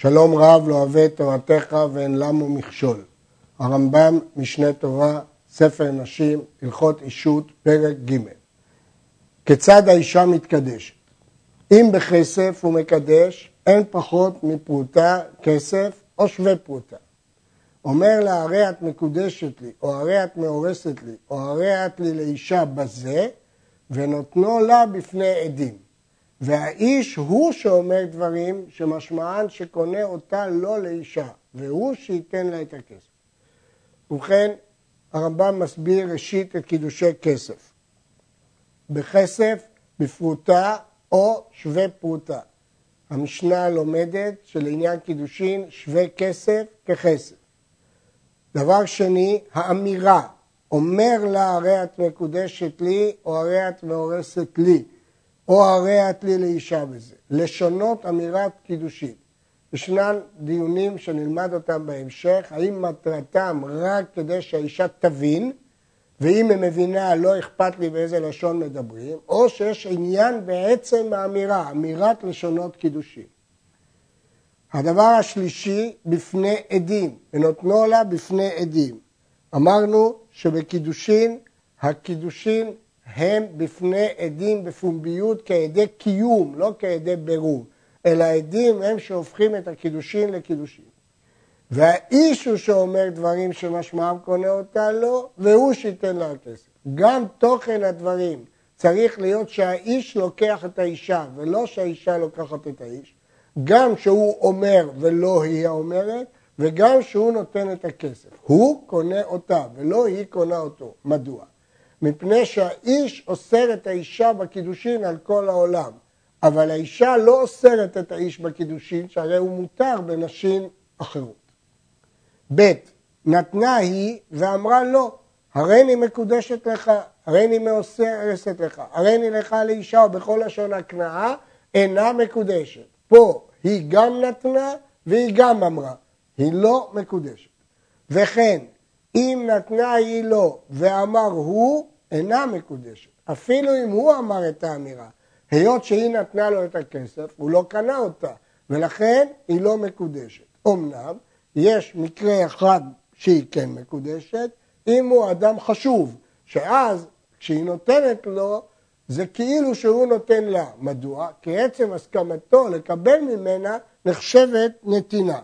שלום רב לא אוהב תורתך ואין למו מכשול. הרמב"ם, משנה תורה, ספר נשים, הלכות אישות, פרק ג' כיצד האישה מתקדשת? אם בכסף הוא מקדש, אין פחות מפרוטה כסף או שווה פרוטה. אומר לה, הרי את מקודשת לי, או הרי את מאורסת לי, או הרי את לי לאישה בזה, ונותנו לה בפני עדים. והאיש הוא שאומר דברים שמשמען שקונה אותה לא לאישה, והוא שייתן לה את הכסף. ובכן, הרמב"ם מסביר ראשית את קידושי כסף. בכסף, בפרוטה או שווה פרוטה. המשנה לומדת שלעניין קידושין שווה כסף ככסף. דבר שני, האמירה, אומר לה הרי את מקודשת לי או הרי את מאורסת לי. או הרי את לי לאישה בזה. לשונות אמירת קידושין. ישנן דיונים שנלמד אותם בהמשך, האם מטרתם רק כדי שהאישה תבין, ואם היא מבינה לא אכפת לי באיזה לשון מדברים, או שיש עניין בעצם האמירה, אמירת לשונות קידושין. הדבר השלישי, בפני עדים, ונותנו לה בפני עדים. אמרנו שבקידושין, הקידושין הם בפני עדים בפומביות כעדי קיום, לא כעדי בירור, אלא עדים הם שהופכים את הקידושין לקידושין. והאיש הוא שאומר דברים שמשמעם קונה אותה לא, והוא שייתן לה כסף. גם תוכן הדברים צריך להיות שהאיש לוקח את האישה, ולא שהאישה לוקחת את האיש. גם שהוא אומר ולא היא האומרת, וגם שהוא נותן את הכסף. הוא קונה אותה, ולא היא קונה אותו. מדוע? מפני שהאיש אוסר את האישה בקידושין על כל העולם. אבל האישה לא אוסרת את האיש בקידושין, שהרי הוא מותר בנשים אחרות. ב' נתנה היא ואמרה לא, הריני מקודשת לך, הריני מאוסרת לך, הריני לך לאישה ובכל לשון הקנאה אינה מקודשת. פה היא גם נתנה והיא גם אמרה, היא לא מקודשת. וכן, אם נתנה היא לו ואמר הוא, אינה מקודשת. אפילו אם הוא אמר את האמירה, היות שהיא נתנה לו את הכסף, הוא לא קנה אותה, ולכן היא לא מקודשת. אמנם, יש מקרה אחד שהיא כן מקודשת, אם הוא אדם חשוב, שאז כשהיא נותנת לו, זה כאילו שהוא נותן לה. מדוע? כי עצם הסכמתו לקבל ממנה נחשבת נתינה.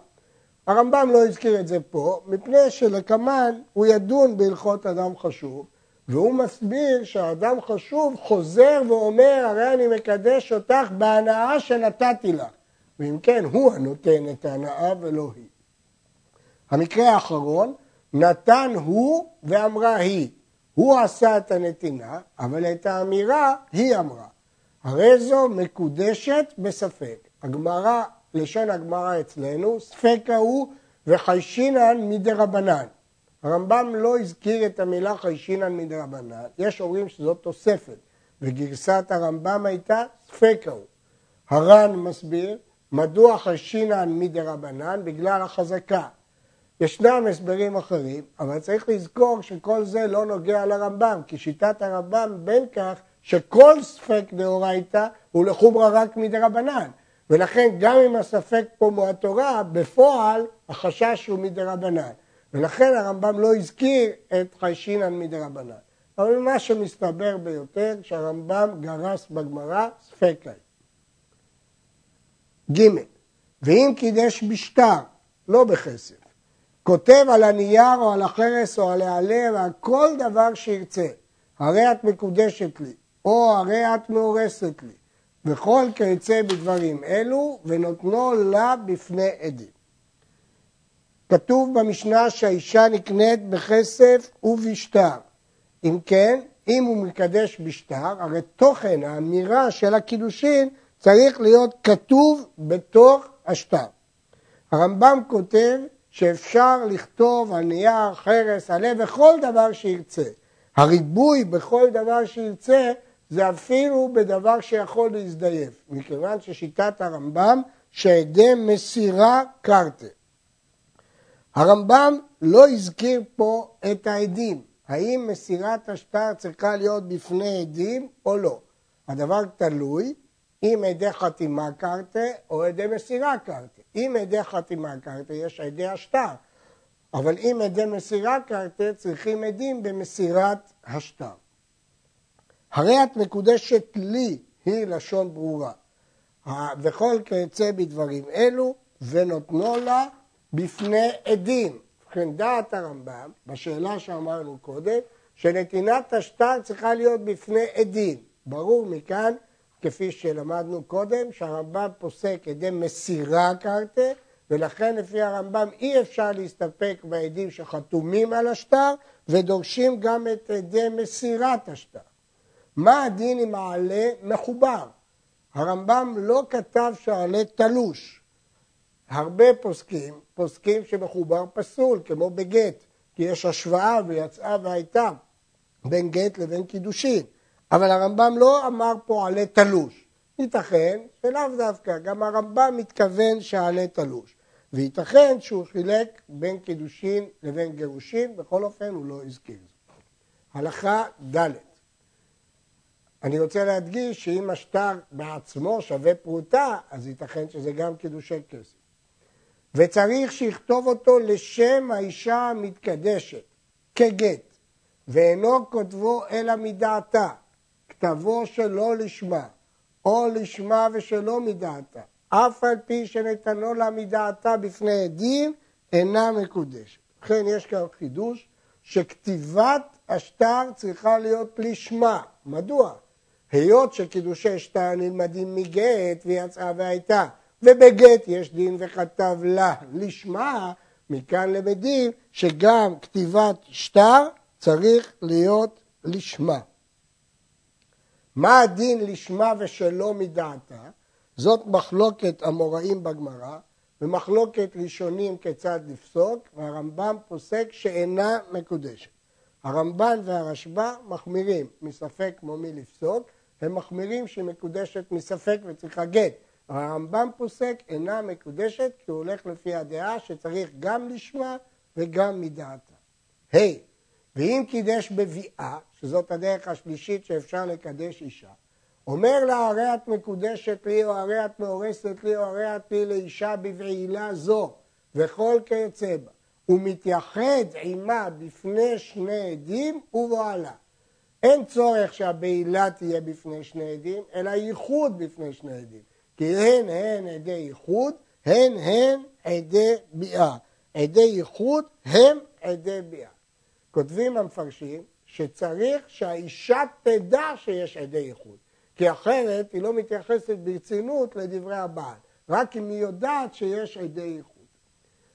הרמב"ם לא הזכיר את זה פה, מפני שלקמן הוא ידון בהלכות אדם חשוב, והוא מסביר שהאדם חשוב חוזר ואומר, הרי אני מקדש אותך בהנאה שנתתי לך. ואם כן, הוא הנותן את ההנאה ולא היא. המקרה האחרון, נתן הוא ואמרה היא. הוא עשה את הנתינה, אבל את האמירה היא אמרה. הרי זו מקודשת בספק. הגמרא, לשון הגמרא אצלנו, ספקה הוא וחיישינן מדרבנן. הרמב"ם לא הזכיר את המילה חיישינן מדרבנן, יש אומרים שזאת תוספת, וגרסת הרמב"ם הייתה ספקה הוא. הר"ן מסביר מדוע חיישינן מדרבנן בגלל החזקה. ישנם הסברים אחרים, אבל צריך לזכור שכל זה לא נוגע לרמב"ם, כי שיטת הרמב"ם בין כך שכל ספק דאורייתא הוא לחומרא רק מדרבנן. ולכן גם אם הספק פה הוא התורה, בפועל החשש הוא מדרבנן. ולכן הרמב"ם לא הזכיר את חיישינן מדרבנן. אבל מה שמסתבר ביותר, שהרמב"ם גרס בגמרא ספקאי. ג' ואם קידש בשטר, לא בכסף, כותב על הנייר או על החרס או על העלה ועל כל דבר שירצה, הרי את מקודשת לי, או הרי את מאורסת לי, וכל כיוצא בדברים אלו, ונותנו לה בפני עדים. כתוב במשנה שהאישה נקנית בכסף ובשטר. אם כן, אם הוא מקדש בשטר, הרי תוכן האמירה של הקידושין צריך להיות כתוב בתוך השטר. הרמב"ם כותב שאפשר לכתוב על נייר, חרס, עלה וכל דבר שירצה. הריבוי בכל דבר שירצה זה אפילו בדבר שיכול להזדייף, מכיוון ששיטת הרמב"ם שעדי מסירה קרטה. הרמב"ם לא הזכיר פה את העדים, האם מסירת השטר צריכה להיות בפני עדים או לא. הדבר תלוי אם עדי חתימה קרתה או עדי מסירה קרתה. אם עדי חתימה קרתא, יש עדי השטר. אבל אם עדי מסירה קרתא, צריכים עדים במסירת השטר. הרי את מקודשת לי היא לשון ברורה. וכל כיוצא בדברים אלו, ונותנו לה בפני עדים. ובכן דעת הרמב"ם, בשאלה שאמרנו קודם, שנתינת השטר צריכה להיות בפני עדים. ברור מכאן, כפי שלמדנו קודם, שהרמב"ם פוסק עדי מסירה קרתא, ולכן לפי הרמב"ם אי אפשר להסתפק בעדים שחתומים על השטר, ודורשים גם את עדי מסירת השטר. מה הדין אם העלה מחובר? הרמב"ם לא כתב שהעלה תלוש. הרבה פוסקים, פוסקים שמחובר פסול, כמו בגט, כי יש השוואה ויצאה והייתה בין גט לבין קידושין. אבל הרמב"ם לא אמר פה עלה תלוש. ייתכן שלאו דווקא, גם הרמב"ם מתכוון שעלה תלוש. וייתכן שהוא חילק בין קידושין לבין גירושין, בכל אופן הוא לא הזכיר. הלכה ד' אני רוצה להדגיש שאם השטר בעצמו שווה פרוטה, אז ייתכן שזה גם קידושי כסף. וצריך שיכתוב אותו לשם האישה המתקדשת, כגט, ואינו כותבו אלא מדעתה, כתבו שלא לשמה, או לשמה ושלא מדעתה, אף על פי שנתנו לה מדעתה בפני עדים, אינה מקודשת. לכן יש כאן חידוש שכתיבת השטר צריכה להיות לשמה. מדוע? היות שקידושי שטר נלמדים מגט ויצאה והייתה, ובגט יש דין וכתב לה לשמה, מכאן למדים שגם כתיבת שטר צריך להיות לשמה. מה הדין לשמה ושלא מדעתה? זאת מחלוקת המוראים בגמרא, ומחלוקת ראשונים כיצד לפסוק, והרמב"ם פוסק שאינה מקודשת. הרמב"ן והרשב"א מחמירים מספק כמו מי לפסוק, הם מחמירים שהיא מקודשת מספק וצריכה גט. הרמב"ם פוסק אינה מקודשת כי הוא הולך לפי הדעה שצריך גם לשמה וגם מדעתה. ה' hey, ואם קידש בביאה, שזאת הדרך השלישית שאפשר לקדש אישה, אומר לה הרי את מקודשת לי או הרי את מאורסת לי או הרי את לי לאישה בבעילה זו וכל כיוצא בה ומתייחד עימה בפני שני עדים ובועלה. אין צורך שהבעילה תהיה בפני שני עדים, אלא ייחוד בפני שני עדים. כי הן הן עדי ייחוד, הן הן עדי ביאה. עדי ייחוד הם עדי ביאה. כותבים המפרשים שצריך שהאישה תדע שיש עדי ייחוד, כי אחרת היא לא מתייחסת ברצינות לדברי הבעל, רק אם היא יודעת שיש עדי ייחוד.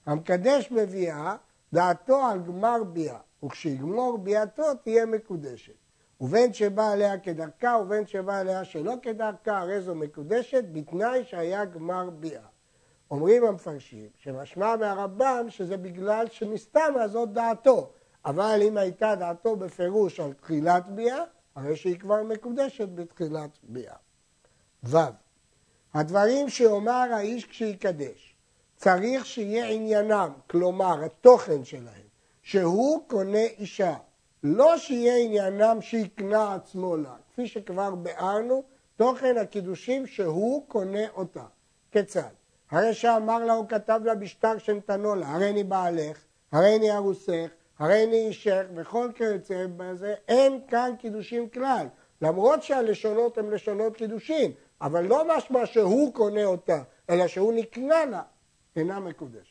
המקדש בביאה, דעתו על גמר ביאה, וכשיגמור ביאתו תהיה מקודשת. ובין שבא עליה כדרכה ובין שבא עליה שלא כדרכה, הרי זו מקודשת בתנאי שהיה גמר ביאה. אומרים המפרשים שמשמע מהרמב"ם שזה בגלל שמסתמה זאת דעתו, אבל אם הייתה דעתו בפירוש על תחילת ביאה, הרי שהיא כבר מקודשת בתחילת ביאה. ו. הדברים שאומר האיש כשיקדש, צריך שיהיה עניינם, כלומר התוכן שלהם, שהוא קונה אישה, לא שיהיה עניינם שיקנה עצמו לה, כפי שכבר ביארנו, תוכן הקידושים שהוא קונה אותה. כיצד? הרי שאמר לה, הוא כתב לה בשטר שנתנו לה, הרי אני בעלך, הרי אני ארוסך, הרי אני אישך, וכל כיוצא בזה, אין כאן קידושים כלל. למרות שהלשונות הן לשונות קידושים, אבל לא משמע שהוא קונה אותה, אלא שהוא נקנה לה, אינה מקודשת.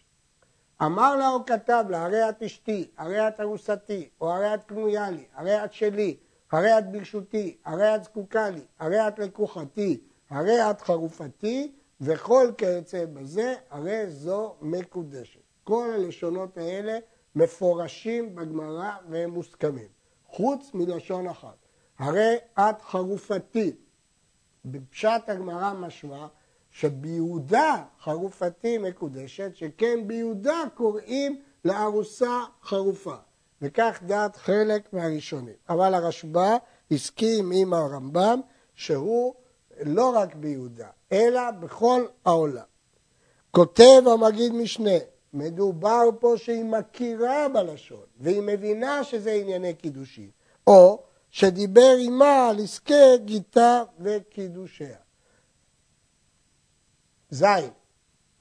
אמר לה או כתב לה, הרי את אשתי, הרי את ארוסתי, או הרי את קנויה לי, הרי את שלי, הרי את ברשותי, הרי את זקוקה לי, הרי את לקוחתי, הרי את חרופתי, וכל כיוצא בזה, הרי זו מקודשת. כל הלשונות האלה מפורשים בגמרא והם מוסכמים, חוץ מלשון אחת. הרי את חרופתי. בפשט הגמרא משמע שביהודה חרופתי מקודשת, שכן ביהודה קוראים לארוסה חרופה. וכך דעת חלק מהראשונים. אבל הרשב"א הסכים עם הרמב"ם שהוא לא רק ביהודה, אלא בכל העולם. כותב המגיד משנה, מדובר פה שהיא מכירה בלשון, והיא מבינה שזה ענייני קידושין, או שדיבר עימה על עסקי גיתה וקידושיה. זין,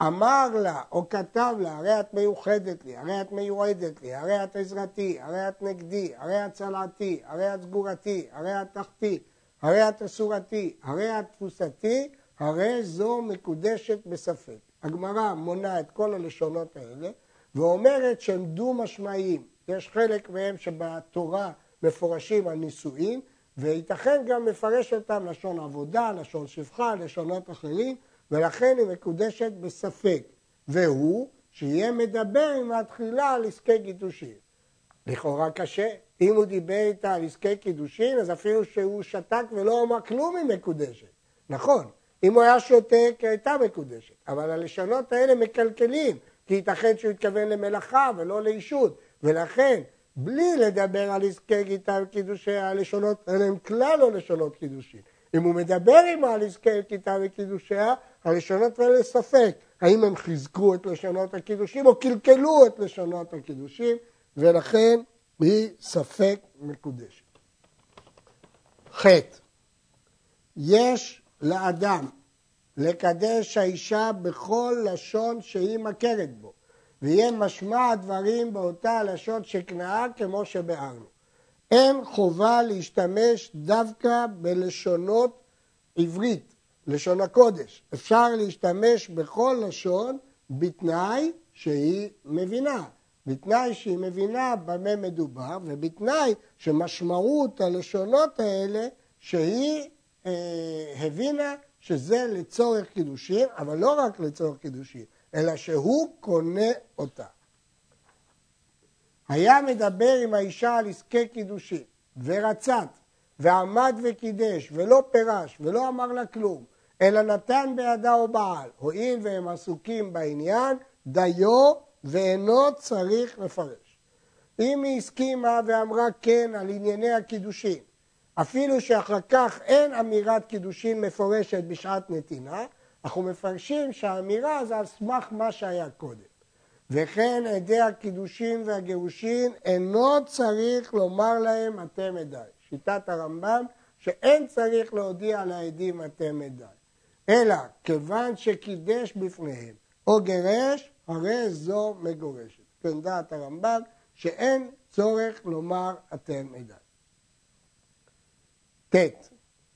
אמר לה או כתב לה, הרי את מיוחדת לי, הרי את מיועדת לי, הרי את עזרתי, הרי את נגדי, הרי את צלעתי, הרי את סגורתי, הרי את תחתי, הרי את אסורתי, הרי את תפוסתי, הרי זו מקודשת בספק. הגמרא מונה את כל הלשונות האלה ואומרת שהם דו-משמעיים. יש חלק מהם שבתורה מפורשים על נישואין, וייתכן גם לפרש אותם לשון עבודה, לשון שפחה, לשונות אחרים, ולכן היא מקודשת בספק. והוא שיהיה מדבר עם התחילה על עסקי קידושין. לכאורה קשה. אם הוא דיבר איתה על עסקי קידושין, אז אפילו שהוא שתק ולא אמר כלום היא מקודשת. נכון, אם הוא היה שותק, הייתה מקודשת. אבל הלשונות האלה מקלקלים, כי ייתכן שהוא התכוון למלאכה ולא לאישות. ולכן, בלי לדבר על עסקי גיטה וקידושי, הלשונות האלה הם כלל לא לשונות קידושין. אם הוא מדבר עמה על עסקי גיטה וקידושיה, הלשונות האלה ספק. האם הם חיזקו את לשונות הקידושים או קלקלו את לשונות הקידושים, ולכן היא ספק מקודשת. ח. יש לאדם לקדש האישה בכל לשון שהיא מכרת בו, ויהיה משמע הדברים באותה לשון שכנעה כמו שביארנו. אין חובה להשתמש דווקא בלשונות עברית, לשון הקודש. אפשר להשתמש בכל לשון בתנאי שהיא מבינה. בתנאי שהיא מבינה במה מדובר, ובתנאי שמשמעות הלשונות האלה שהיא אה, הבינה שזה לצורך קידושין, אבל לא רק לצורך קידושין, אלא שהוא קונה אותה. היה מדבר עם האישה על עסקי קידושין, ורצת, ועמד וקידש, ולא פירש, ולא אמר לה כלום, אלא נתן בידה או בעל, הואיל והם עסוקים בעניין, דיו ואינו צריך לפרש. אם היא הסכימה ואמרה כן על ענייני הקידושין, אפילו שאחר כך אין אמירת קידושין מפורשת בשעת נתינה, אנחנו מפרשים שהאמירה זה על סמך מה שהיה קודם. וכן עדי הקידושין והגירושין אינו צריך לומר להם אתם עדיי. שיטת הרמב"ם שאין צריך להודיע לעדים אתם עדיי. אלא כיוון שקידש בפניהם או גירש, הרי זו מגורשת. כן דעת הרמב"ם שאין צורך לומר אתם עדיי. ט.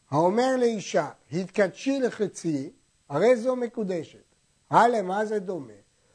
האומר לאישה, התקדשי לחצי, הרי זו מקודשת. הלאה, מה זה דומה?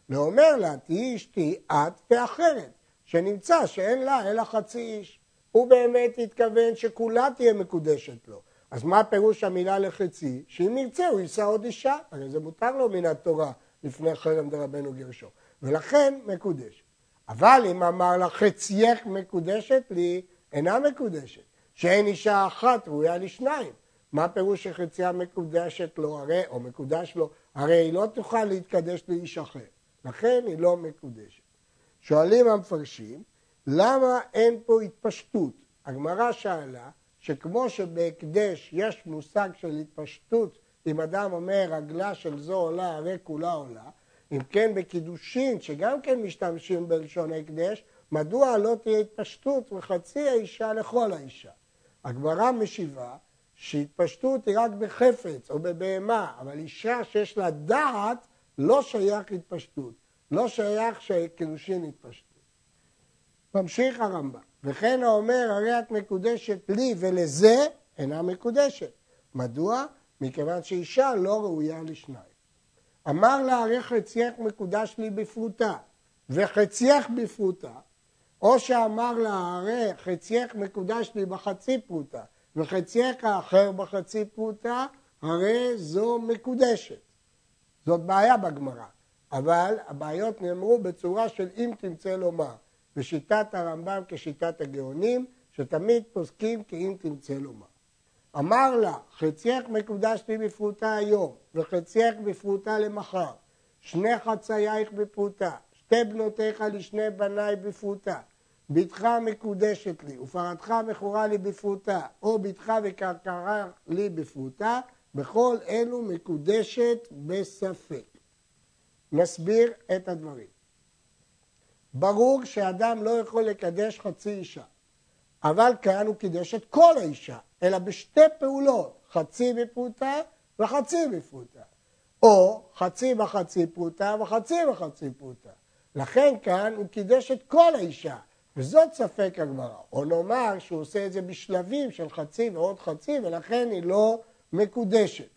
לאומר לה, תהיי אשתי את ואחרת, שנמצא שאין לה אלא חצי איש. הוא באמת התכוון שכולה תהיה מקודשת לו. אז מה פירוש המילה לחצי? שאם ירצה הוא יישא עוד אישה, הרי זה מותר לו מן התורה לפני חרם דרבנו גרשו. ולכן מקודשת. אבל אם אמר לה חצייך מקודשת לי, אינה מקודשת. שאין אישה אחת ראויה לשניים. מה פירוש שחציה מקודשת לו הרי, או מקודש לו, הרי היא לא תוכל להתקדש לאיש אחר. לכן היא לא מקודשת. שואלים המפרשים, למה אין פה התפשטות? הגמרא שאלה שכמו שבהקדש יש מושג של התפשטות, אם אדם אומר רגלה של זו עולה, הרי כולה עולה, אם כן בקידושין, שגם כן משתמשים בלשון הקדש, מדוע לא תהיה התפשטות וחצי האישה לכל האישה? הגמרא משיבה שהתפשטות היא רק בחפץ או בבהמה, אבל אישה שיש לה דעת לא שייך התפשטות, לא שייך שקידושין יתפשטו. ממשיך הרמב"ם, וכן האומר הרי את מקודשת לי ולזה אינה מקודשת. מדוע? מכיוון שאישה לא ראויה לשניים. אמר לה הרי חצייך מקודש לי בפרוטה וחצייך בפרוטה או שאמר לה, הרי חצייך מקודש לי בחצי פרוטה, וחצייך האחר בחצי פרוטה, הרי זו מקודשת. זאת בעיה בגמרא, אבל הבעיות נאמרו בצורה של אם תמצא לומר, בשיטת הרמב"ם כשיטת הגאונים, שתמיד פוסקים כי אם תמצא לומר. אמר לה, חצייך מקודש לי בפרוטה היום, וחצייך בפרוטה למחר, שני חצייך בפרוטה, שתי בנותיך לשני בניי בפרוטה, בתך מקודשת לי, ופרתך מכורה לי בפרוטה, או בתך וקרקרה לי בפרוטה, בכל אלו מקודשת בספק. נסביר את הדברים. ברור שאדם לא יכול לקדש חצי אישה, אבל כאן הוא קידש את כל האישה, אלא בשתי פעולות, חצי בפרוטה וחצי בפרוטה. או חצי וחצי פרוטה וחצי וחצי פרוטה. לכן כאן הוא קידש את כל האישה, וזאת ספק הגמרא. או נאמר שהוא עושה את זה בשלבים של חצי ועוד חצי, ולכן היא לא מקודשת.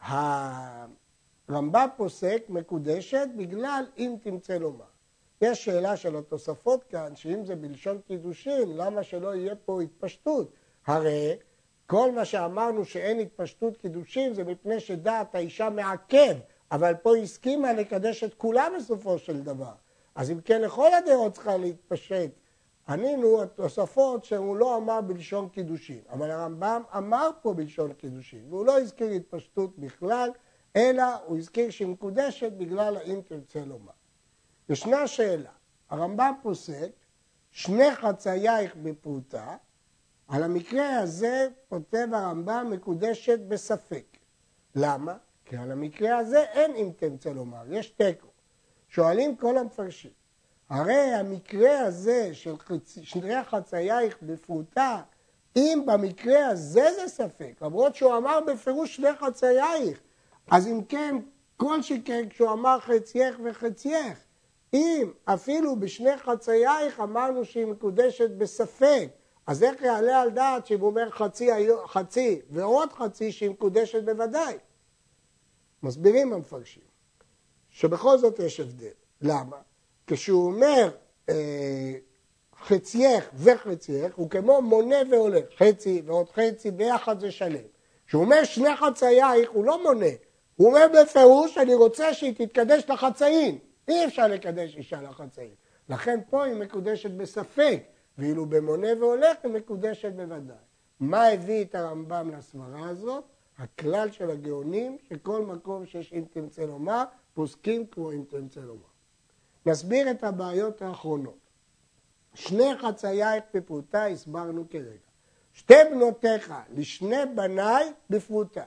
הרמב"ם פוסק מקודשת בגלל אם תמצא לומר. יש שאלה של התוספות כאן, שאם זה בלשון קידושין, למה שלא יהיה פה התפשטות? הרי כל מה שאמרנו שאין התפשטות קידושין זה מפני שדעת האישה מעכב, אבל פה היא הסכימה לקדש את כולם בסופו של דבר. אז אם כן, לכל הדעות צריכה להתפשט. ענינו התוספות שהוא לא אמר בלשון קידושין, אבל הרמב"ם אמר פה בלשון קידושין, והוא לא הזכיר התפשטות בכלל, אלא הוא הזכיר שהיא מקודשת בגלל האם תרצה לומר. ישנה שאלה, הרמב"ם פוסק שני חצאייך בפרוטה, על המקרה הזה כותב הרמב"ם מקודשת בספק. למה? כי על המקרה הזה אין אם תרצה לומר, יש תיקו. שואלים כל המפרשים, הרי המקרה הזה של שני חצאייך בפרוטה, אם במקרה הזה זה ספק, למרות שהוא אמר בפירוש שני חצאייך, אז אם כן, כל שכן כשהוא אמר חצייך וחצייך, אם אפילו בשני חצאייך אמרנו שהיא מקודשת בספק, אז איך יעלה על דעת שאם הוא אומר חצי, חצי ועוד חצי שהיא מקודשת בוודאי? מסבירים המפרשים שבכל זאת יש הבדל. למה? כשהוא אומר אה, חצייך וחצייך, הוא כמו מונה והולך, חצי ועוד חצי, ביחד זה שלם. כשהוא אומר שני חצאייך, הוא לא מונה, הוא אומר בפירוש, אני רוצה שהיא תתקדש לחצאים. אי אפשר לקדש אישה לחצאים. לכן פה היא מקודשת בספק, ואילו במונה והולך היא מקודשת בוודאי. מה הביא את הרמב"ם לסברה הזאת? הכלל של הגאונים, שכל מקום שיש אם תרצה לומר, פוסקים כמו אם תרצה לומר. נסביר את הבעיות האחרונות. שני חצאייך בפרוטה הסברנו כרגע. שתי בנותיך לשני בניי בפרוטה.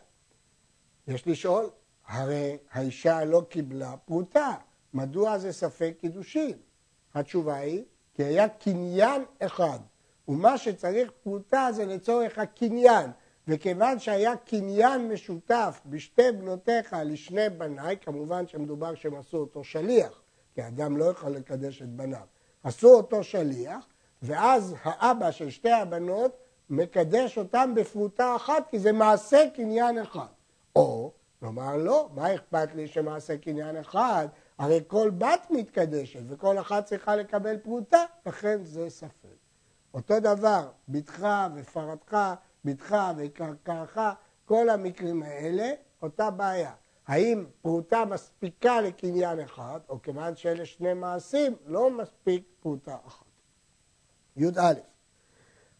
יש לשאול, הרי האישה לא קיבלה פרוטה, מדוע זה ספק קידושין? התשובה היא, כי היה קניין אחד, ומה שצריך פרוטה זה לצורך הקניין, וכיוון שהיה קניין משותף בשתי בנותיך לשני בניי, כמובן שמדובר שהם עשו אותו שליח, כי אדם לא יכול לקדש את בניו. עשו אותו שליח, ואז האבא של שתי הבנות מקדש אותם בפרוטה אחת, כי זה מעשה קניין אחד. או, נאמר לא, מה אכפת לי שמעשה קניין אחד? הרי כל בת מתקדשת וכל אחת צריכה לקבל פרוטה, לכן זה ספק. אותו דבר, בתך ופרתך, בתך וקרקעך, כל המקרים האלה, אותה בעיה. האם פרוטה מספיקה לקניין אחד, או כיוון שאלה שני מעשים, לא מספיק פרוטה אחת. י"א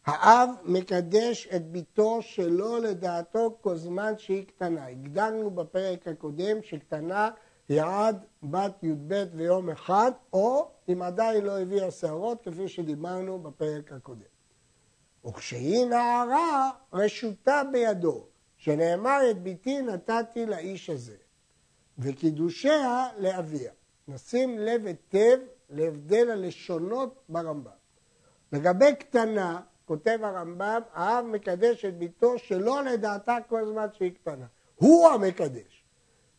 האב מקדש את ביתו שלא לדעתו כל זמן שהיא קטנה. הגדרנו בפרק הקודם שקטנה היא עד בת י"ב ויום אחד, או אם עדיין לא הביאה שערות, כפי שדיברנו בפרק הקודם. וכשהיא נערה, רשותה בידו. שנאמר את ביתי נתתי לאיש הזה, וקידושיה לאביה. נשים לב היטב להבדל הלשונות ברמב"ם. לגבי קטנה, כותב הרמב"ם, האב מקדש את ביתו שלא לדעתה כל זמן שהיא קטנה. הוא המקדש.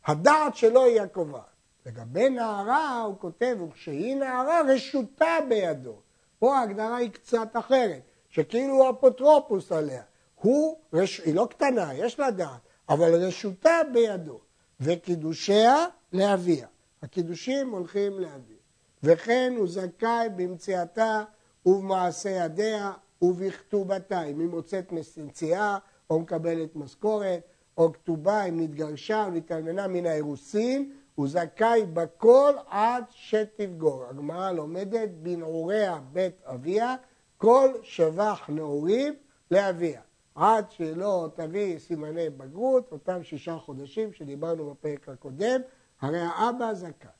הדעת שלו היא הקובעת. לגבי נערה, הוא כותב, וכשהיא נערה, רשותה בידו. פה ההגדרה היא קצת אחרת, שכאילו הוא אפוטרופוס עליה. הוא, רש... היא לא קטנה, יש לה דעת, אבל רשותה בידו, וקידושיה לאביה. הקידושים הולכים לאביה. וכן הוא זכאי במציאתה ובמעשה ידיה ובכתובתה, אם היא מוצאת מציאה או מקבלת משכורת, או כתובה אם נתגרשה או נתאלמנה מן האירוסין, הוא זכאי בכל עד שתבגור. הגמרא לומדת בנעוריה בית אביה, כל שבח נעורים לאביה. עד שלא תביא סימני בגרות, אותם שישה חודשים שדיברנו בפרק הקודם, הרי האבא זכאי.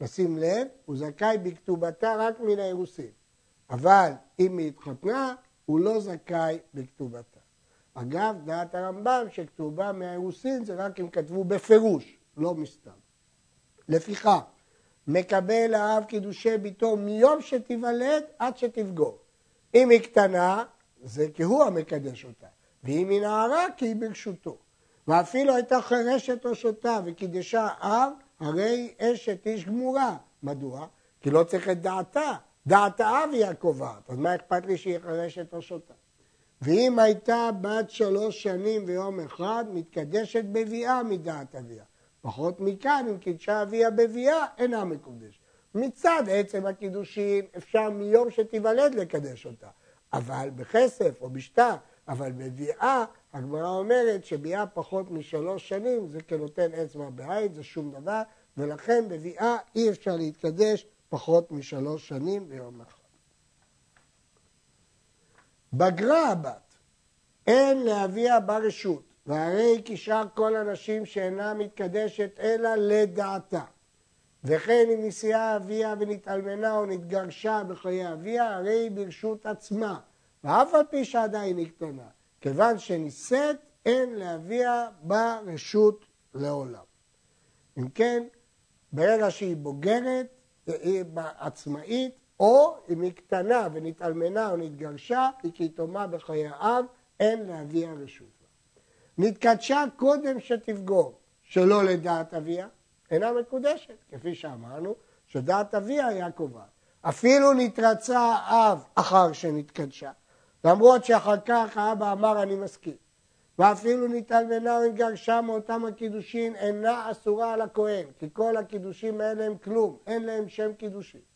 נשים לב, הוא זכאי בכתובתה רק מן האירוסין. אבל אם היא התחתנה, הוא לא זכאי בכתובתה. אגב, דעת הרמב"ם שכתובה מהאירוסין זה רק אם כתבו בפירוש, לא מסתם. לפיכך, מקבל האב קידושי ביתו מיום שתיוולד עד שתבגור. אם היא קטנה, זה כי הוא המקדש אותה. ואם היא נערה, כי היא ברשותו. ואפילו הייתה חירשת או שותה וקידשה אב, הרי אשת איש גמורה. מדוע? כי לא צריך את דעתה. דעת האב היא הקובעת, אז מה אכפת לי שהיא חירשת או שותה? ואם הייתה בת שלוש שנים ויום אחד, מתקדשת בביאה מדעת אביה. פחות מכאן, אם קידשה אביה בביאה, אינה מקודשת. מצד עצם הקידושין, אפשר מיום שתיוולד לקדש אותה. אבל בכסף או בשטר, אבל בביאה, הגמרא אומרת שביאה פחות משלוש שנים זה כנותן אצבע בעין, זה שום דבר, ולכן בביאה אי אפשר להתקדש פחות משלוש שנים ויום אחד. בגרה הבת, אין לאביה ברשות, והרי כשאר כל הנשים שאינה מתקדשת אלא לדעתה. וכן אם נשיאה אביה ונתאלמנה או נתגרשה בחיי אביה, הרי היא ברשות עצמה, ואף על פי שעדיין היא קטנה. כיוון שנישאת, אין לאביה ברשות לעולם. אם כן, ברגע שהיא בוגרת, היא עצמאית, או אם היא קטנה ונתאלמנה או נתגרשה, היא כיתומה בחיי האב, אין לאביה רשות. נתקדשה קודם שתבגור, שלא לדעת אביה, אינה מקודשת, כפי שאמרנו, שדעת אביה היה קובעת. אפילו נתרצה האב אחר שנתקדשה, למרות שאחר כך האבא אמר אני מסכים. ואפילו נתאלמנה או נתגרשה מאותם הקידושין אינה אסורה על הכהן, כי כל הקידושים האלה הם כלום, אין להם שם קידושין.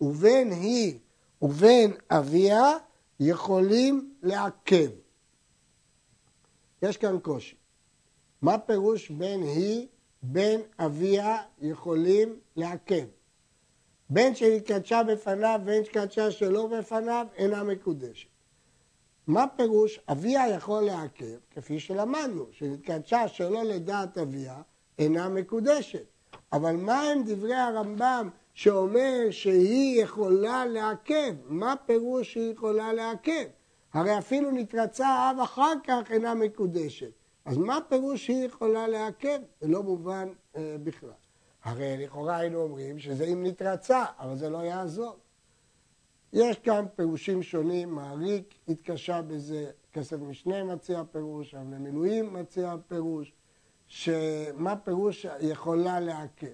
ובין היא ובין אביה יכולים לעכב. יש כאן קושי. מה פירוש בין היא, בין אביה יכולים לעכב? בין שנתקדשה בפניו ובין שנתקדשה שלא בפניו אינה מקודשת. מה פירוש אביה יכול לעכב, כפי שלמדנו, שנתקדשה שלא לדעת אביה אינה מקודשת. אבל מה הם דברי הרמב"ם שאומר שהיא יכולה לעכב? מה פירוש שהיא יכולה לעכב? הרי אפילו נתרצה האב אחר כך אינה מקודשת. אז מה פירוש שהיא יכולה לעכב? זה לא מובן אה, בכלל. הרי לכאורה היינו אומרים שזה אם נתרצה, אבל זה לא יעזור. יש כאן פירושים שונים, מעריק התקשה בזה, כסף משנה מציע פירוש, אבל למילואים מציע פירוש, שמה פירוש יכולה לעכב.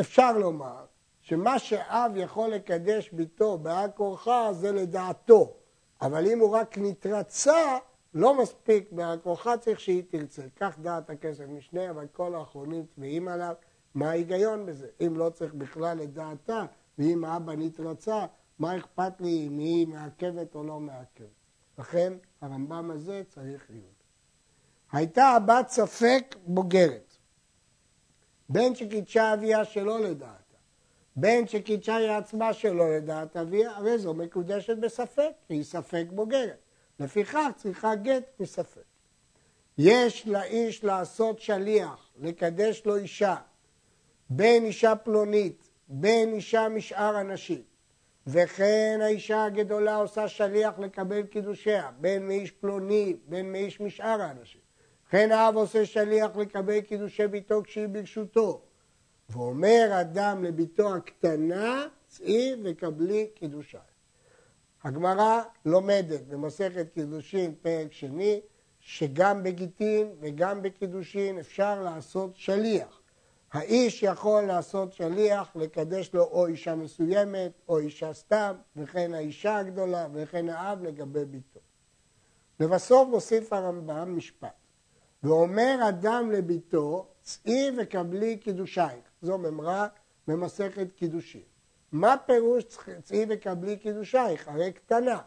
אפשר לומר שמה שאב יכול לקדש ביתו בעל כורחה זה לדעתו, אבל אם הוא רק נתרצה, לא מספיק בעל כורחה, צריך שהיא תרצה. כך דעת הכסף משנה, אבל כל האחרונים תמהים עליו, מה ההיגיון בזה? אם לא צריך בכלל את דעתה, ואם האבא נתרצה, מה אכפת לי אם היא מעכבת או לא מעכבת? לכן הרמב"ם הזה צריך להיות. הייתה הבת ספק בוגרת, בין שקידשה אביה שלא לדעתה, בין שקידשה היא עצמה שלא לדעת אביה, הרי זו מקודשת בספק, היא ספק בוגרת. לפיכך צריכה גט מספק. יש לאיש לעשות שליח, לקדש לו אישה, בין אישה פלונית בין אישה משאר הנשים. וכן האישה הגדולה עושה שליח לקבל קידושיה, בין מאיש פלוני, בין מאיש משאר האנשים. וכן האב עושה שליח לקבל קידושי ביתו כשהיא ברשותו. ואומר אדם לביתו הקטנה, צאי וקבלי קידושי. הגמרא לומדת במסכת קידושין, פרק שני, שגם בגיטין וגם בקידושין אפשר לעשות שליח. האיש יכול לעשות שליח, לקדש לו או אישה מסוימת, או אישה סתם, וכן האישה הגדולה, וכן האב לגבי ביתו. לבסוף מוסיף הרמב"ם משפט, ואומר אדם לביתו, צאי וקבלי קידושייך. זו ממרה במסכת קידושין. מה פירוש צאי וקבלי קידושייך? הרי קטנה.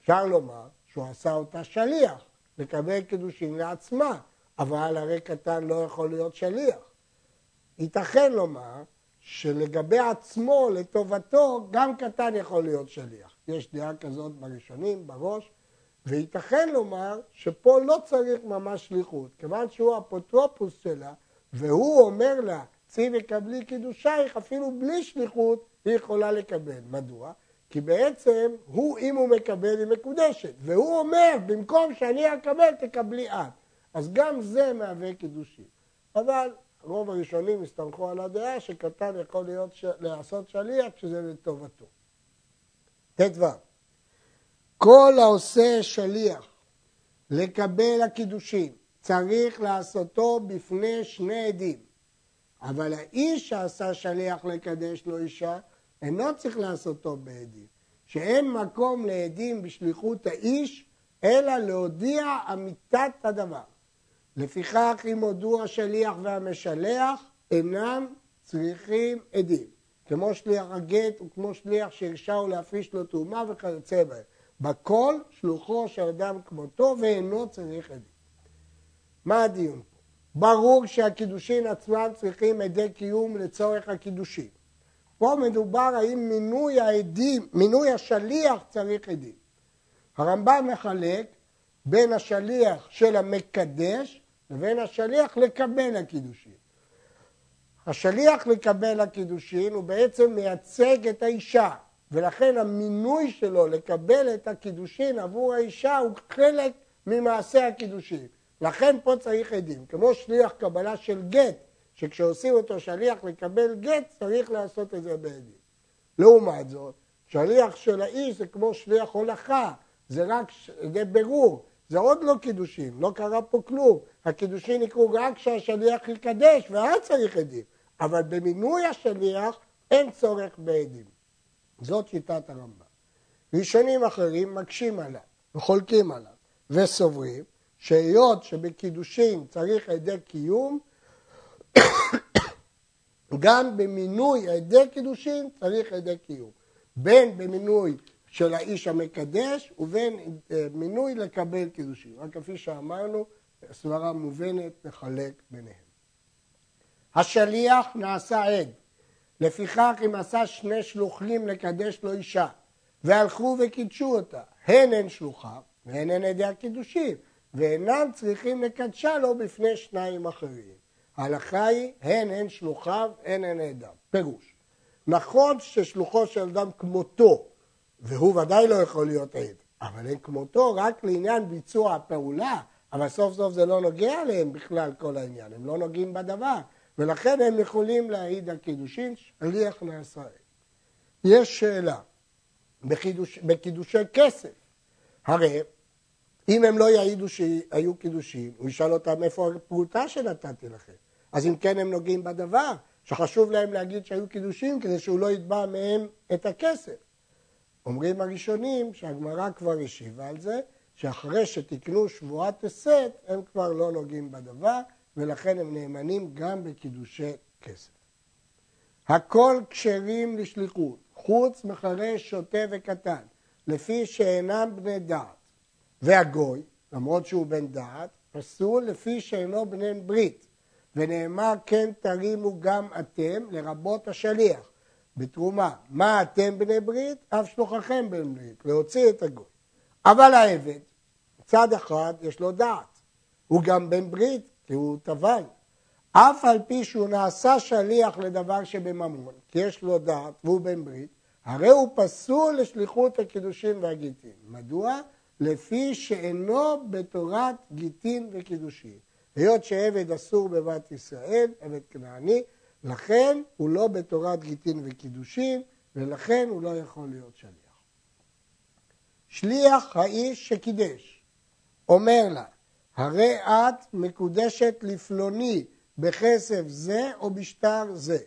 אפשר לומר שהוא עשה אותה שליח, לקבל קידושין לעצמה, אבל הרי קטן לא יכול להיות שליח. ייתכן לומר שלגבי עצמו, לטובתו, גם קטן יכול להיות שליח. יש דעה כזאת בראשונים, בראש, וייתכן לומר שפה לא צריך ממש שליחות, כיוון שהוא אפוטרופוס שלה, והוא אומר לה, צאי וקבלי קידושייך, אפילו בלי שליחות, היא יכולה לקבל. מדוע? כי בעצם הוא, אם הוא מקבל, היא מקודשת. והוא אומר, במקום שאני אקבל, תקבלי את. אז גם זה מהווה קידושין. אבל רוב הראשונים הסתמכו על הדעה שקטן יכול להיות. לעשות שליח כשזה לטובתו. ט"ו כל העושה שליח לקבל הקידושין צריך לעשותו בפני שני עדים. אבל האיש שעשה שליח לקדש לו אישה, אינו צריך לעשותו בעדים. שאין מקום לעדים בשליחות האיש, אלא להודיע אמיתת הדבר. לפיכך, אם הודו השליח והמשלח, אינם צריכים עדים. כמו שליח הגט וכמו שליח שהרשהו להפריש לו תרומה וכיוצא בהם. בכל שלוחו של אדם כמותו ואינו צריך עדים. מה הדיון פה? ברור שהקידושין עצמם צריכים עדי קיום לצורך הקידושין. פה מדובר האם מינוי העדים, מינוי השליח צריך עדים. הרמב"ם מחלק בין השליח של המקדש לבין השליח לקבל הקידושין. השליח לקבל הקידושין הוא בעצם מייצג את האישה, ולכן המינוי שלו לקבל את הקידושין עבור האישה הוא חלק ממעשה הקידושין. לכן פה צריך עדים, כמו שליח קבלה של גט, שכשעושים אותו שליח לקבל גט צריך לעשות את זה בעדים. לעומת זאת, שליח של האיש זה כמו שליח הולכה, זה רק עדי בירור, זה עוד לא קידושין, לא קרה פה כלום. הקידושין יקרו רק כשהשליח יקדש, ואז צריך עדים. אבל במינוי השליח אין צורך בעדים. זאת שיטת הרמב"ם. ראשונים אחרים מקשים עליו וחולקים עליו וסוברים שהיות שבקידושין צריך עדי קיום, גם במינוי עדי קידושין צריך עדי קיום. בין במינוי של האיש המקדש ובין אה, מינוי לקבל קידושין. רק כפי שאמרנו, סברה מובנת נחלק ביניהם. השליח נעשה עד, לפיכך אם עשה שני שלוחים לקדש לו אישה, והלכו וקידשו אותה, הן הן שלוחיו והן הן עדי הקידושים, ואינם צריכים לקדשה לו בפני שניים אחרים. ההלכה היא הן הן שלוחיו, הן הן עדיו. פירוש, נכון ששלוחו של אדם כמותו והוא ודאי לא יכול להיות עד, אבל הם כמותו רק לעניין ביצוע הפעולה, אבל סוף סוף זה לא נוגע להם בכלל כל העניין, הם לא נוגעים בדבר, ולכן הם יכולים להעיד על קידושין, שליח עד. יש שאלה, בחידוש, בקידושי כסף, הרי אם הם לא יעידו שהיו קידושים, הוא ישאל אותם איפה הפרוטה שנתתי לכם. אז אם כן הם נוגעים בדבר, שחשוב להם להגיד שהיו קידושים כדי שהוא לא יתבע מהם את הכסף. אומרים הראשונים שהגמרא כבר השיבה על זה, שאחרי שתקנו שבועת הסת, הם כבר לא נוגעים בדבר, ולכן הם נאמנים גם בקידושי כסף. הכל כשרים לשליחות, חוץ מחרש, שוטה וקטן, לפי שאינם בני דעת. והגוי, למרות שהוא בן דעת, פסול לפי שאינו בני ברית. ונאמר כן תרימו גם אתם, לרבות השליח. בתרומה. מה אתם בני ברית? אף שלוחכם בני ברית, להוציא את הגוי. אבל העבד, מצד אחד יש לו דעת, הוא גם בן ברית, כי הוא טבל. אף על פי שהוא נעשה שליח לדבר שבממון, כי יש לו דעת והוא בן ברית, הרי הוא פסול לשליחות הקידושין והגיטין. מדוע? לפי שאינו בתורת גיטין וקידושין. היות שעבד אסור בבת ישראל, עבד כנעני, לכן הוא לא בתורת גיטין וקידושין, ולכן הוא לא יכול להיות שליח. שליח האיש שקידש, אומר לה, הרי את מקודשת לפלוני בכסף זה או בשטר זה.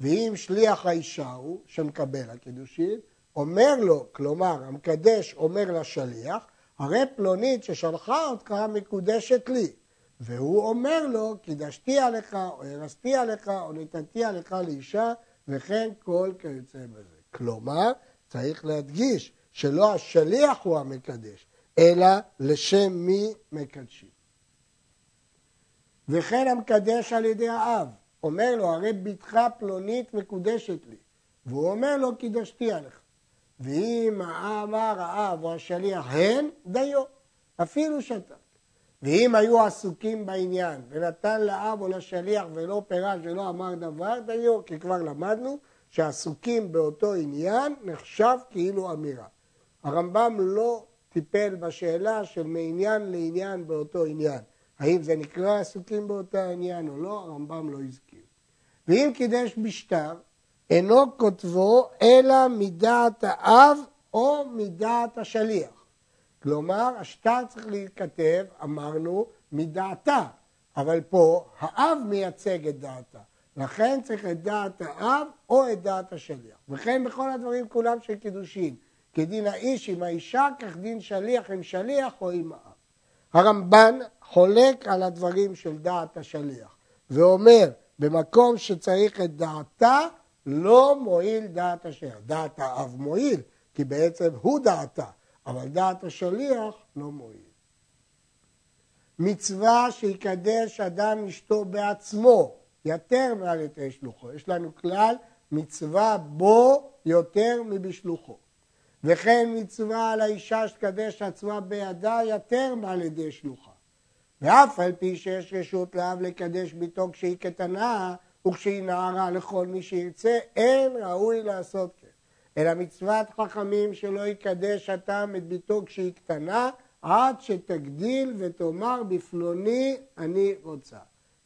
ואם שליח האישה הוא, שמקבל הקידושין, אומר לו, כלומר, המקדש אומר לשליח, הרי פלונית ששלחה אותך מקודשת לי. והוא אומר לו, קידשתי עליך, או הרסתי עליך, או נתתי עליך לאישה, וכן כל כיוצא בזה. כלומר, צריך להדגיש שלא השליח הוא המקדש, אלא לשם מי מקדשים. וכן המקדש על ידי האב, אומר לו, הרי בתך פלונית מקודשת לי, והוא אומר לו, קידשתי עליך. ואם אמר האב או השליח הן, דיו, אפילו שתה. ואם היו עסוקים בעניין ונתן לאב או לשליח ולא פירש ולא אמר דבר, דיו, כי כבר למדנו שעסוקים באותו עניין נחשב כאילו אמירה. הרמב"ם לא טיפל בשאלה של מעניין לעניין באותו עניין. האם זה נקרא עסוקים באותו עניין או לא, הרמב"ם לא הזכיר. ואם קידש בשטר, אינו כותבו אלא מדעת האב או מדעת השליח. כלומר, השטר צריך להיכתב, אמרנו, מדעתה, אבל פה האב מייצג את דעתה. לכן צריך את דעת האב או את דעת השליח. וכן בכל הדברים כולם של קידושין. כדין האיש עם האישה, כך דין שליח עם שליח או עם האב. הרמב"ן חולק על הדברים של דעת השליח, ואומר, במקום שצריך את דעתה, לא מועיל דעת השליח. דעת האב מועיל, כי בעצם הוא דעתה, אבל דעת השליח לא מועיל. מצווה שיקדש אדם אשתו בעצמו, יותר מעל יתר שלוחו. יש לנו כלל, מצווה בו יותר מבשלוחו. וכן מצווה על האישה שתקדש עצמה בידה יותר מעל ידי שלוחה. ואף על פי שיש רשות לאב לקדש ביתו כשהיא קטנה וכשהיא נערה לכל מי שירצה, אין ראוי לעשות כן. אלא מצוות חכמים שלא יקדש הטעם את ביתו כשהיא קטנה, עד שתגדיל ותאמר בפלוני אני רוצה.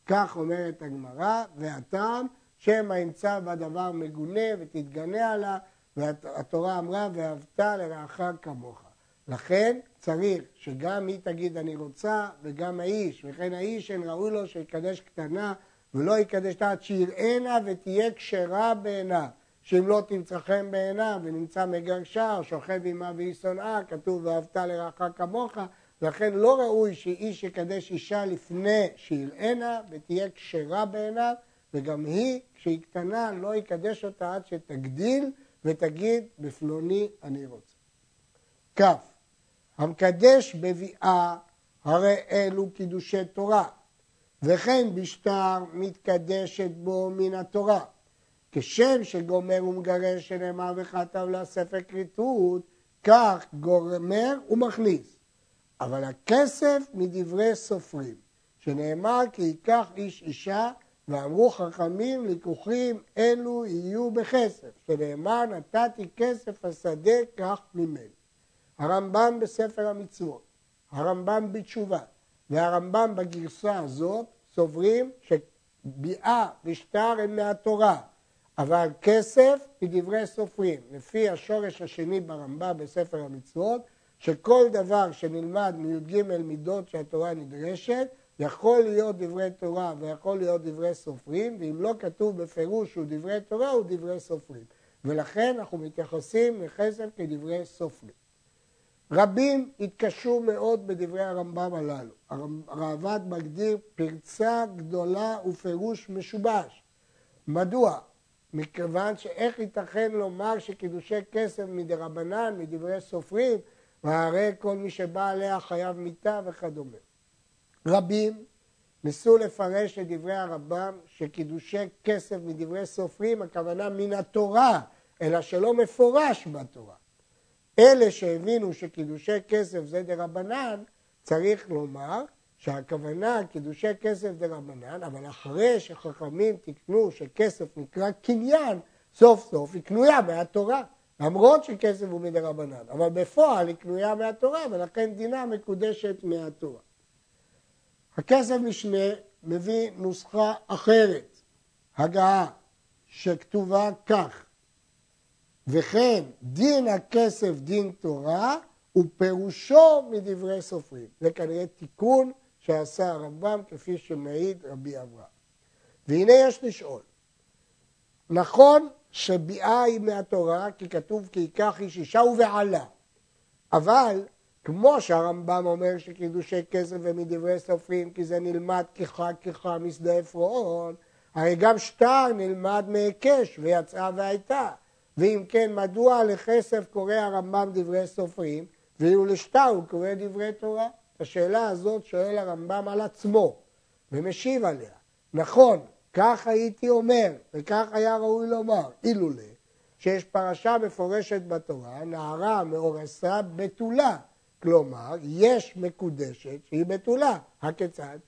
כך אומרת הגמרא, והטעם שמא ימצא בדבר מגונה ותתגנה עליו, והתורה אמרה ואהבת לרעך כמוך. לכן צריך שגם היא תגיד אני רוצה וגם האיש, וכן האיש אין ראוי לו שיקדש קטנה ולא יקדש עד שיראנה ותהיה כשרה בעיניו. שאם לא תמצא חן בעיניו ונמצא מגרשה או שוכב עמה והיא שונאה, כתוב ואהבת לרעך כמוך, לכן לא ראוי שאיש יקדש אישה לפני שיראנה ותהיה כשרה בעיניו, וגם היא, כשהיא קטנה, לא יקדש אותה עד שתגדיל ותגיד בפלוני אני רוצה. כ. המקדש בביאה הרי אלו קידושי תורה, וכן בשטר מתקדשת בו מן התורה. כשם שגומר ומגרש שנאמר וכתב לה ספר כריתות, כך גומר ומכניס. אבל הכסף מדברי סופרים, שנאמר כי ייקח איש אישה ואמרו חכמים לקוחים אלו יהיו בכסף, שנאמר נתתי כסף השדה כך ממני. הרמב"ם בספר המצוות, הרמב"ם בתשובה והרמב"ם בגרסה הזאת סוברים שביאה ושטר הם מהתורה, אבל כסף מדברי סופרים. לפי השורש השני ברמב"ם בספר המצוות, שכל דבר שנלמד מי"ג מידות שהתורה נדרשת, יכול להיות דברי תורה ויכול להיות דברי סופרים, ואם לא כתוב בפירוש שהוא דברי תורה, הוא דברי סופרים. ולכן אנחנו מתייחסים לכסף כדברי סופרים. רבים התקשו מאוד בדברי הרמב"ם הללו. הראב"ד מגדיר פרצה גדולה ופירוש משובש. מדוע? מכיוון שאיך ייתכן לומר שקידושי כסף מדרבנן, מדברי סופרים, והרי כל מי שבא עליה חייב מיתה וכדומה. רבים ניסו לפרש את דברי הרמב"ם שקידושי כסף מדברי סופרים, הכוונה מן התורה, אלא שלא מפורש בתורה. אלה שהבינו שקידושי כסף זה דרבנן, צריך לומר שהכוונה קידושי כסף דרבנן, אבל אחרי שחכמים תיקנו שכסף נקרא קניין, סוף סוף היא קנויה מהתורה, למרות שכסף הוא מדרבנן, אבל בפועל היא קנויה מהתורה ולכן דינה מקודשת מהתורה. הכסף משנה מביא נוסחה אחרת, הגעה, שכתובה כך, וכן דין הכסף דין תורה ופירושו מדברי סופרים. זה כנראה תיקון שעשה הרמב"ם כפי שמעיד רבי אברהם. והנה יש לשאול, נכון שביאה היא מהתורה כי כתוב כי ייקח איש אישה ובעלה, אבל כמו שהרמב"ם אומר שקידושי כסף ומדברי סופרים כי זה נלמד ככה ככה משדה עפרון, הרי גם שטר נלמד מהיקש ויצאה והייתה. ואם כן, מדוע לכסף קורא הרמב"ם דברי סופרים, ואילו לשטר הוא קורא דברי תורה? את השאלה הזאת שואל הרמב"ם על עצמו, ומשיב עליה. נכון, כך הייתי אומר, וכך היה ראוי לומר, אילולא, שיש פרשה מפורשת בתורה, נערה מאורסה בתולה, כלומר, יש מקודשת שהיא בתולה. הכיצד?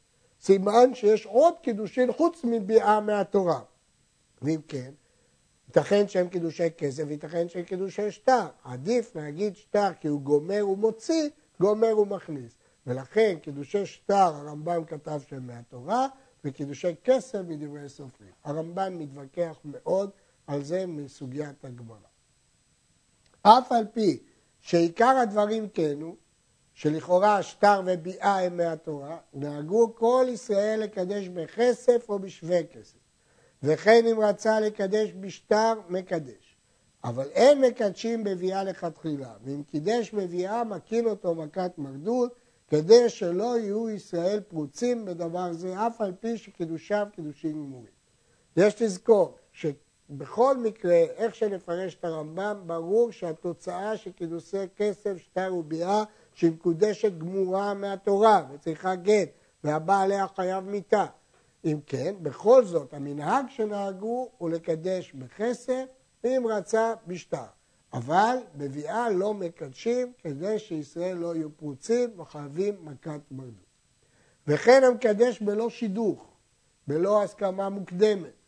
סימן שיש עוד קידושין חוץ מביאה מהתורה. ואם כן, ייתכן שהם קידושי כסף, ייתכן שהם קידושי שטר. עדיף להגיד שטר כי הוא גומר ומוציא, גומר ומכניס. ולכן קידושי שטר, הרמב"ם כתב שהם מהתורה, וקידושי כסף מדברי סופרים. הרמב"ן מתווכח מאוד על זה מסוגיית הגמרא. אף על פי שעיקר הדברים כן הוא שלכאורה שטר וביאה הם מהתורה, נהגו כל ישראל לקדש בכסף או בשווה כסף. וכן אם רצה לקדש בשטר, מקדש. אבל אין מקדשים בביאה לכתחילה, ואם קידש בביאה, מקין אותו מכת מרדות, כדי שלא יהיו ישראל פרוצים בדבר זה, אף על פי שקידושיו קידושים גמורים. יש לזכור שבכל מקרה, איך שנפרש את הרמב"ם, ברור שהתוצאה של קידושי כסף, שטר וביאה, שהיא מקודשת גמורה מהתורה וצריכה גט, והבא עליה חייב מיתה. אם כן, בכל זאת, המנהג שנהגו הוא לקדש בכסף, ואם רצה, בשטר. אבל בביאה לא מקדשים כדי שישראל לא יהיו פרוצים וחייבים מכת מרדות. וכן המקדש בלא שידוך, בלא הסכמה מוקדמת,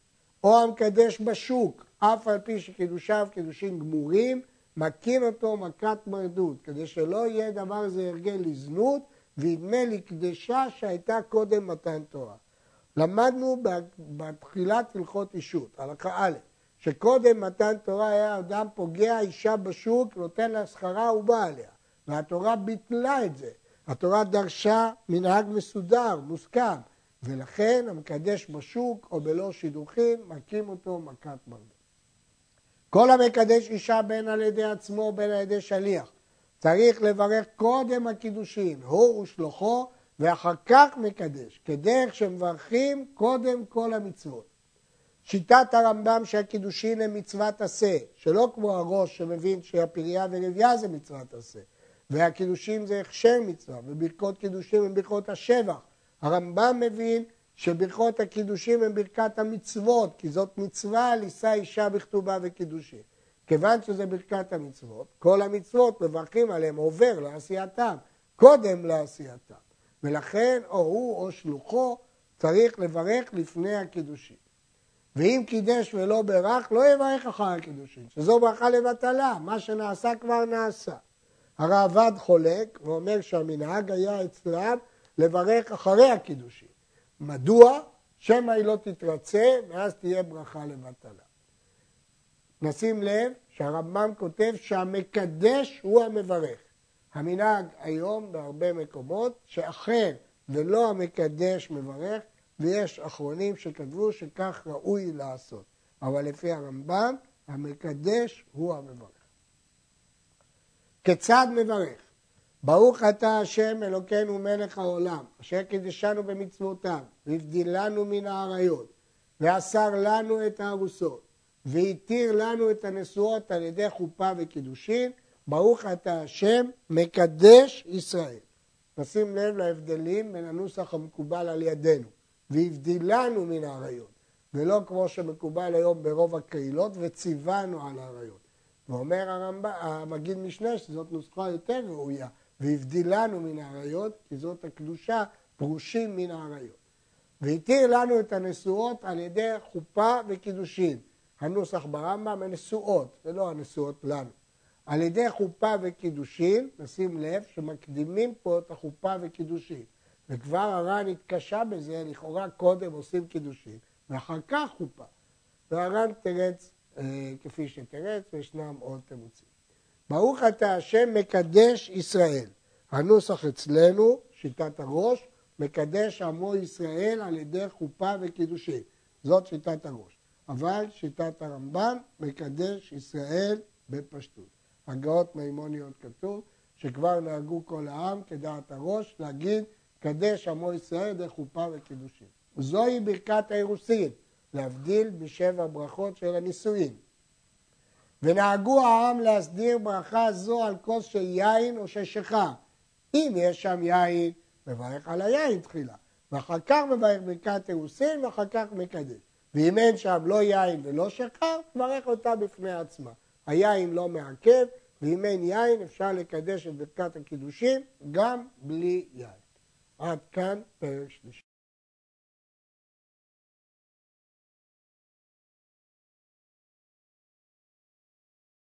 או המקדש בשוק, אף על פי שקידושיו קידושים גמורים, מכין אותו מכת מרדות, כדי שלא יהיה דבר זה הרגל לזנות, וידמה לקדשה שהייתה קודם מתן תורה. למדנו בתחילת הלכות אישות, הלכה א', שקודם מתן תורה היה אדם פוגע אישה בשוק, נותן לה שכרה ובא עליה, והתורה ביטלה את זה. התורה דרשה מנהג מסודר, מוסכם, ולכן המקדש בשוק או בלא שידוכים, מכים אותו מכת מרדות. כל המקדש אישה בין על ידי עצמו בין על ידי שליח. צריך לברך קודם הקידושין, הוא ושלוחו, ואחר כך מקדש, כדרך שמברכים קודם כל המצוות. שיטת הרמב"ם שהקידושין הם מצוות עשה, שלא כמו הראש שמבין שהפריה ולוויה זה מצוות עשה, והקידושין זה הכשר מצווה, וברכות קידושין הם ברכות השבח. הרמב"ם מבין שברכות הקידושים הן ברכת המצוות, כי זאת מצווה לישא אישה בכתובה וקידושין. כיוון שזה ברכת המצוות, כל המצוות מברכים עליהם עובר לעשייתם, קודם לעשייתם. ולכן או הוא או שלוחו צריך לברך לפני הקידושין. ואם קידש ולא ברך, לא יברך אחר הקידושין, שזו ברכה לבטלה, מה שנעשה כבר נעשה. הראב"ד חולק ואומר שהמנהג היה אצלם לברך אחרי הקידושין. מדוע? שמא היא לא תתרצה ואז תהיה ברכה לבטלה. נשים לב שהרמב"ם כותב שהמקדש הוא המברך. המנהג היום בהרבה מקומות שאחר ולא המקדש מברך ויש אחרונים שכתבו שכך ראוי לעשות. אבל לפי הרמב"ם המקדש הוא המברך. כיצד מברך? ברוך אתה השם אלוקינו מלך העולם, אשר קידשנו במצוותיו, והבדילנו מן האריות, ואסר לנו את הארוסות, והתיר לנו את הנשואות על ידי חופה וקידושין, ברוך אתה השם מקדש ישראל. נשים לב להבדלים בין הנוסח המקובל על ידינו, והבדילנו מן האריות, ולא כמו שמקובל היום ברוב הקהילות, וציוונו על האריות. ואומר הרמב"ם, המגיד משנה שזאת נוסחה יותר ראויה, והבדילנו מן האריות, כי זאת הקדושה, פרושים מן האריות. והתיר לנו את הנשואות על ידי חופה וקידושין. הנוסח ברמב"ם הנשואות, ולא הנשואות לנו. על ידי חופה וקידושין, נשים לב שמקדימים פה את החופה וקידושין. וכבר הר"ן התקשה בזה, לכאורה קודם עושים קידושין, ואחר כך חופה. והר"ן תרץ אה, כפי שתרץ, וישנם עוד תירוצים. ברוך אתה השם מקדש ישראל. הנוסח אצלנו, שיטת הראש, מקדש עמו ישראל על ידי חופה וקידושין. זאת שיטת הראש. אבל שיטת הרמב"ם מקדש ישראל בפשטות. הגאות מימוניות כתוב שכבר נהגו כל העם כדעת הראש להגיד קדש עמו ישראל דרך חופה וקידושין. זוהי ברכת האירוסין, להבדיל בשבע ברכות של הנישואין. ונהגו העם להסדיר ברכה זו על כוס של יין או של שיכר. אם יש שם יין, מברך על היין תחילה, ואחר כך מברך ברכת אירוסין ואחר כך מקדש. ואם אין שם לא יין ולא שיכר, מברך אותה בפני עצמה. היין לא מעכב, ואם אין יין אפשר לקדש את ברכת הקידושין גם בלי יין. עד כאן פרק שלישי.